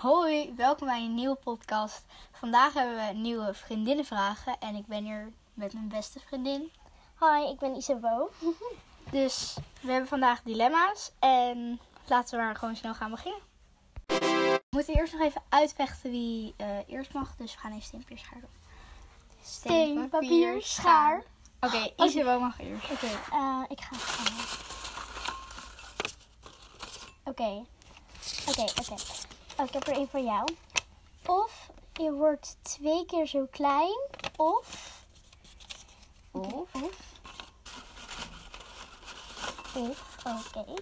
Hoi, welkom bij een nieuwe podcast. Vandaag hebben we nieuwe vriendinnenvragen en ik ben hier met mijn beste vriendin. Hi, ik ben Isabel. Dus we hebben vandaag dilemma's en laten we maar gewoon snel gaan beginnen. We moeten eerst nog even uitvechten wie eh, eerst mag, dus we gaan even steen, papier, schaar doen. Steen, papier, schaar. Oké, Isabel mag eerst. Oké, eh, ik ga. Oké, oké, oké. Oh, ik heb er één voor jou. Of je wordt twee keer zo klein, of... Of? Of... Of, oké.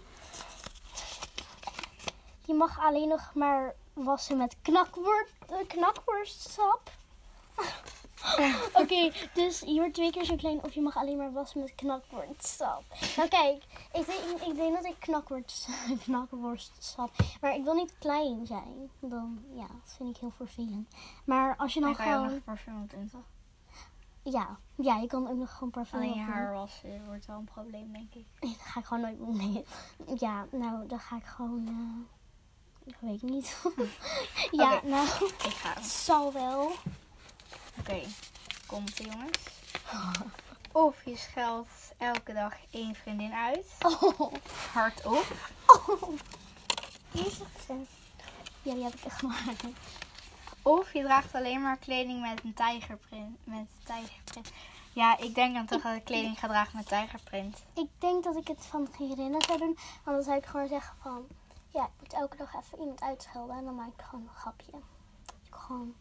Je mag alleen nog maar wassen met knakworst, knakworstsap. Oké, dus je wordt twee keer zo klein of je mag alleen maar wassen met knakworstsap. Nou kijk, ik denk, ik denk dat ik knakworst, knakworstsap... Maar ik wil niet klein zijn. Dan, ja, dat vind ik heel vervelend. Maar als je dan Dan kan je ook gewoon... nog parfum op doen? Ja, ja, je kan ook nog gewoon parfum Alleen je haar wassen wordt wel een probleem, denk ik. Nee, dat ga ik gewoon nooit. Nee. Ja, nou, dan ga ik gewoon... eh, ik weet niet. ja, nou, Ik ga. het zal wel. Oké, komt ie jongens. Of je scheldt elke dag één vriendin uit. Oh, Hardop. oh. Hier is het. Ja, die heb ik echt gemaakt. Of je draagt alleen maar kleding met een tijgerprint. Met een tijgerprint. Ja, ik denk dan toch dat ik kleding ga dragen met tijgerprint. Ik denk dat ik het van geen vriendinnen zou doen. Want dan zou ik gewoon zeggen van... Ja, ik moet elke dag even iemand uitschelden. En dan maak ik gewoon een grapje. Ik gewoon...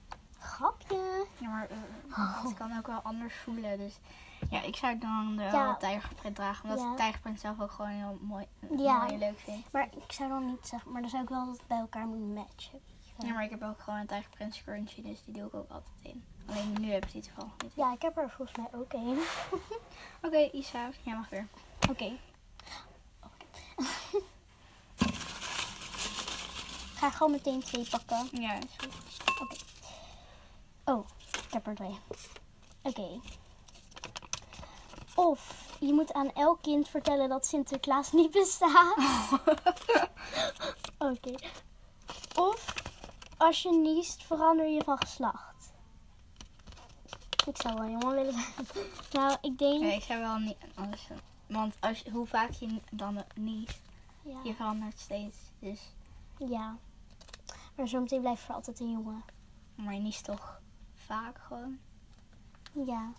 Grapje. Ja, maar eh, het kan ook wel anders voelen. Dus ja, ik zou dan Ja. tijgerprint dragen. Omdat Ja. ik tijgerprint zelf ook gewoon heel mooi, Ja. mooi en leuk vind. Maar ik zou dan niet zeggen... Maar dan zou ik wel dat het bij elkaar moeten matchen. Ja, maar ik heb ook gewoon een tijgerprint scrunchie. Dus die doe ik ook altijd in. Alleen nu heb ik die toevallig niet. Ja, ik heb er volgens mij ook één. Oké, Isa, jij mag weer. Oké. Ik ga gewoon meteen twee pakken. Ja, is goed. Ik heb er twee. Oké. Of je moet aan elk kind vertellen dat Sinterklaas niet bestaat. Oké. Of als je niest, verander je van geslacht. Ik zou wel een jongen willen zijn. Nou, ik denk... Ja, ik zou wel niet anders doen. Want als, je- hoe vaak je dan niet, Ja. je verandert steeds. Dus, ja. Maar zometeen blijft voor altijd een jongen. maar je niest toch vaak gewoon. Ja.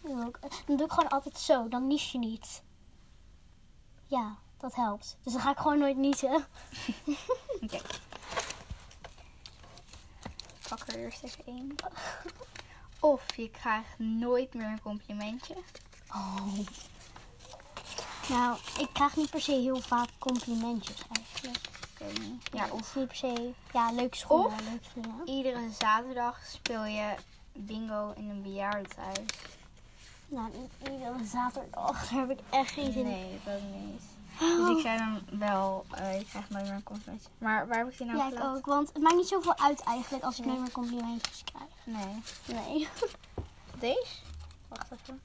Dan doe, ik, gewoon altijd zo. Dan nies je niet. Ja, dat helpt. Dus dan ga ik gewoon nooit niezen. Oké. Ik Pak er eerst even één. Of je krijgt nooit meer een complimentje. Oh. Nou, ik krijg niet per se heel vaak complimentjes Ik. Ja, of niet per se. Ja, leuke schoenen. Of- Leuke schoenen. iedere zaterdag speel je bingo in een bejaardentehuis. Nou, niet iedere zaterdag. Daar heb ik echt geen zin in. Nee, dat niet. Dus ik zei dan wel, eh je krijgt nooit meer een complimentje. Maar waar heb ik die nou Ja, ik ook. Want het maakt niet zoveel uit eigenlijk als ik nooit meer complimentjes krijg. Nee. Nee. Deze? Wacht even.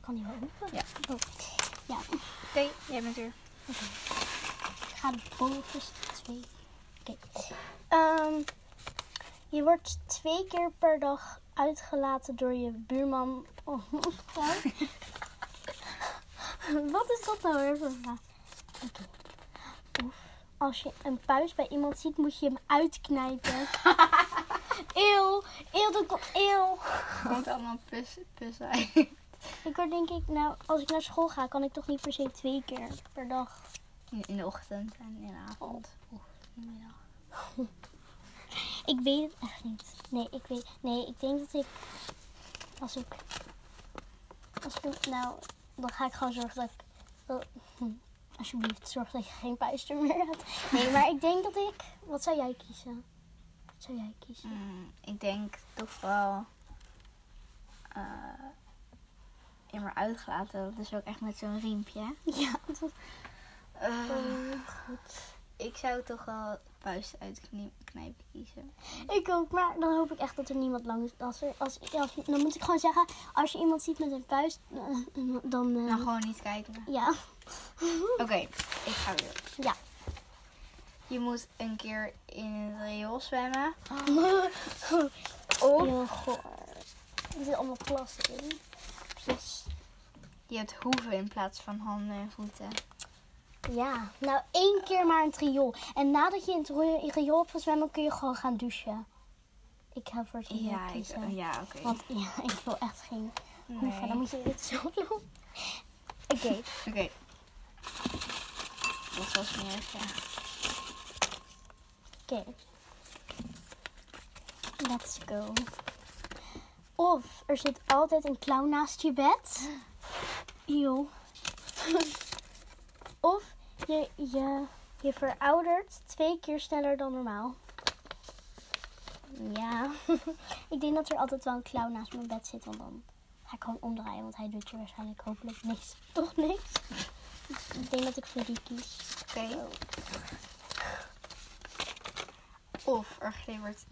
kan die wel open? Ja. Oh. Ja. Oké, jij bent weer. Ik ga de Oké. Ehm, je wordt twee keer per dag uitgelaten door je buurman. Oh, Wat is dat nou weer voor vraag? Oké. Als je een puis bij iemand ziet, moet je hem uitknijpen. Eeuw, eeuw, dat komt eeuw. Komt allemaal pus, pus uit. Ik word denk ik, nou, als ik naar school ga, kan ik toch niet per se twee keer per dag. In, de ochtend en in de avond. Of in de middag. Ik weet het echt niet. Nee, ik weet. Nee, ik denk dat ik. Als ik. Als ik. Nou, dan ga ik gewoon zorgen dat ik. dat- alsjeblieft, zorg dat je geen puister meer hebt. Nee, maar ik denk dat ik. Wat zou jij kiezen? Wat zou jij kiezen? Mm, ik denk toch wel... eh in maar uitgelaten. Dat is ook echt met zo'n riempje. Ja, dat Eh, goed. ik zou toch wel puist uitknijpen kiezen. Ik ook, maar dan hoop ik echt dat er niemand langs. Als er, als, als, dan moet ik gewoon zeggen: als je iemand ziet met een puist, eh, dan. eh, Nou, gewoon niet kijken. ja. Oké, ik ga weer. Ja. je moet een keer in het riool zwemmen. Of... Heel goor. Er zit allemaal plas in. Dus je hebt hoeven in plaats van handen en voeten. Ja, nou één keer maar in het riool. En nadat je in het rio- riool hebt gezwemmen, kun je gewoon gaan douchen. Ik ga voor het riool Ja, ik, kiezen. ja oké. Want ja, ik wil echt geen hoeven. Dan Nee. moet je dit zo doen. Oké, Oké. Dat was erg, ja. oké. Let's go. Of er zit altijd een clown naast je bed. Eeuw. of je, je, je veroudert twee keer sneller dan normaal. Ja, ik denk dat er altijd wel een clown naast mijn bed zit. Want dan ga ik gewoon omdraaien. Want hij doet je waarschijnlijk hopelijk niks. Toch niks? Ik denk dat ik voor die kies. Oké. Of er glibbert...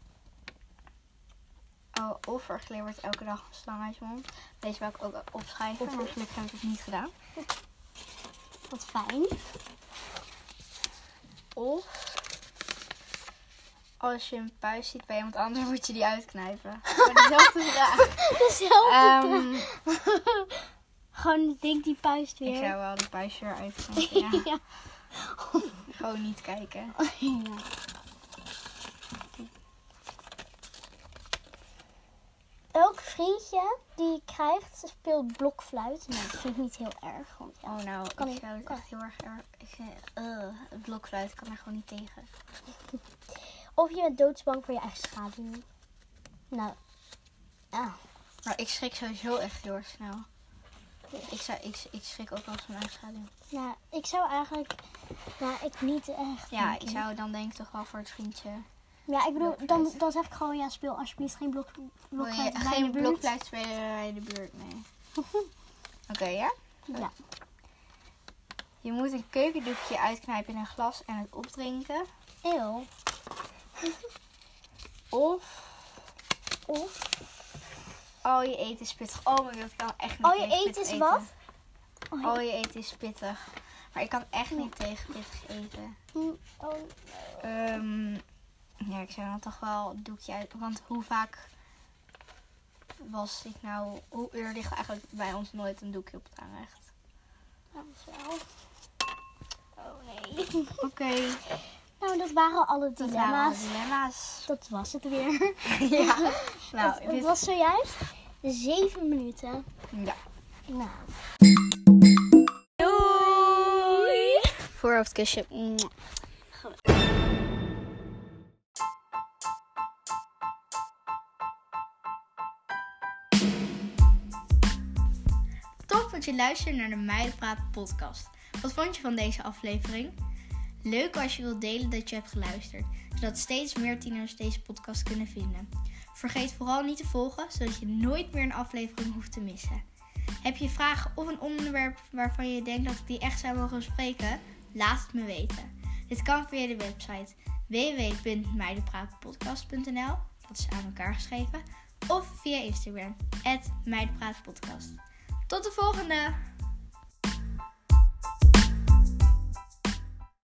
Oh, of er glibbert elke dag een slang uit je mond. Deze wil ik ook opschrijven, Of- maar gelukkig heb ik het niet gedaan. Wat fijn. Of als je een puis ziet bij iemand anders, moet je die uitknijpen. Maar dezelfde vraag. Dezelfde. Ehm, Gewoon denk die puist weer. ik zou wel de puis weer uitknijpen, ja. ja. Gewoon niet kijken. Ja. Elk vriendje die krijgt speelt blokfluit. Nou, dat vind ik niet heel erg. Want ja, Oh nou, Kan ik zou het echt heel erg... erg ik, eh, uh, het blokfluit kan er gewoon niet tegen. Of je bent doodsbang voor je eigen schaduw. Nou. Maar ik schrik sowieso echt heel erg snel. Ik, zou, ik, ik schrik ook wel eens van mijn eigen schaduw. ja, ik zou eigenlijk... Ja, ik niet echt. Ja, ik zou dan denk ik toch wel voor het vriendje... Ja, ik bedoel, dan, dan zeg ik gewoon, ja, speel alsjeblieft geen blok, blokfluit bij geen de buurt. blokfluit spelen bij de buurt? Nee. Oké, ja? Ja. Je moet een keukendoekje uitknijpen in een glas en het opdrinken. Eeuw. Of Of, al je eten is pittig. Oh mijn god, ik kan echt niet al je tegen eten is wat? Oh, Al je eten is pittig. Maar ik kan echt niet tegen pittig eten. Mm, oh, Ehm, ja, ik zou dan toch wel een doekje uit. Want hoe vaak was ik nou... Hoe er ligt eigenlijk bij ons nooit een doekje op het aanrecht. dat is wel. Oh nee. Oké. Nou, dat waren alle Dat waren alle dilemma's. dilemma's. Dat was het weer. ja. Nou, het, het dit... was zojuist zeven minuten. Ja. Nou. Doei! Voorhoofdkusje. Luistert naar de Meidenpraat podcast. Wat vond je van deze aflevering? Leuk als je wilt delen dat je hebt geluisterd, zodat steeds meer tieners deze podcast kunnen vinden. Vergeet vooral niet te volgen, zodat je nooit meer een aflevering hoeft te missen. Heb je vragen of een onderwerp waarvan je denkt dat ik die echt zou mogen bespreken? Laat het me weten. Dit kan via de website www.meidenpraatpodcast.nl Dat is aan elkaar geschreven. Of via Instagram, meidenpraatpodcast. Tot de volgende!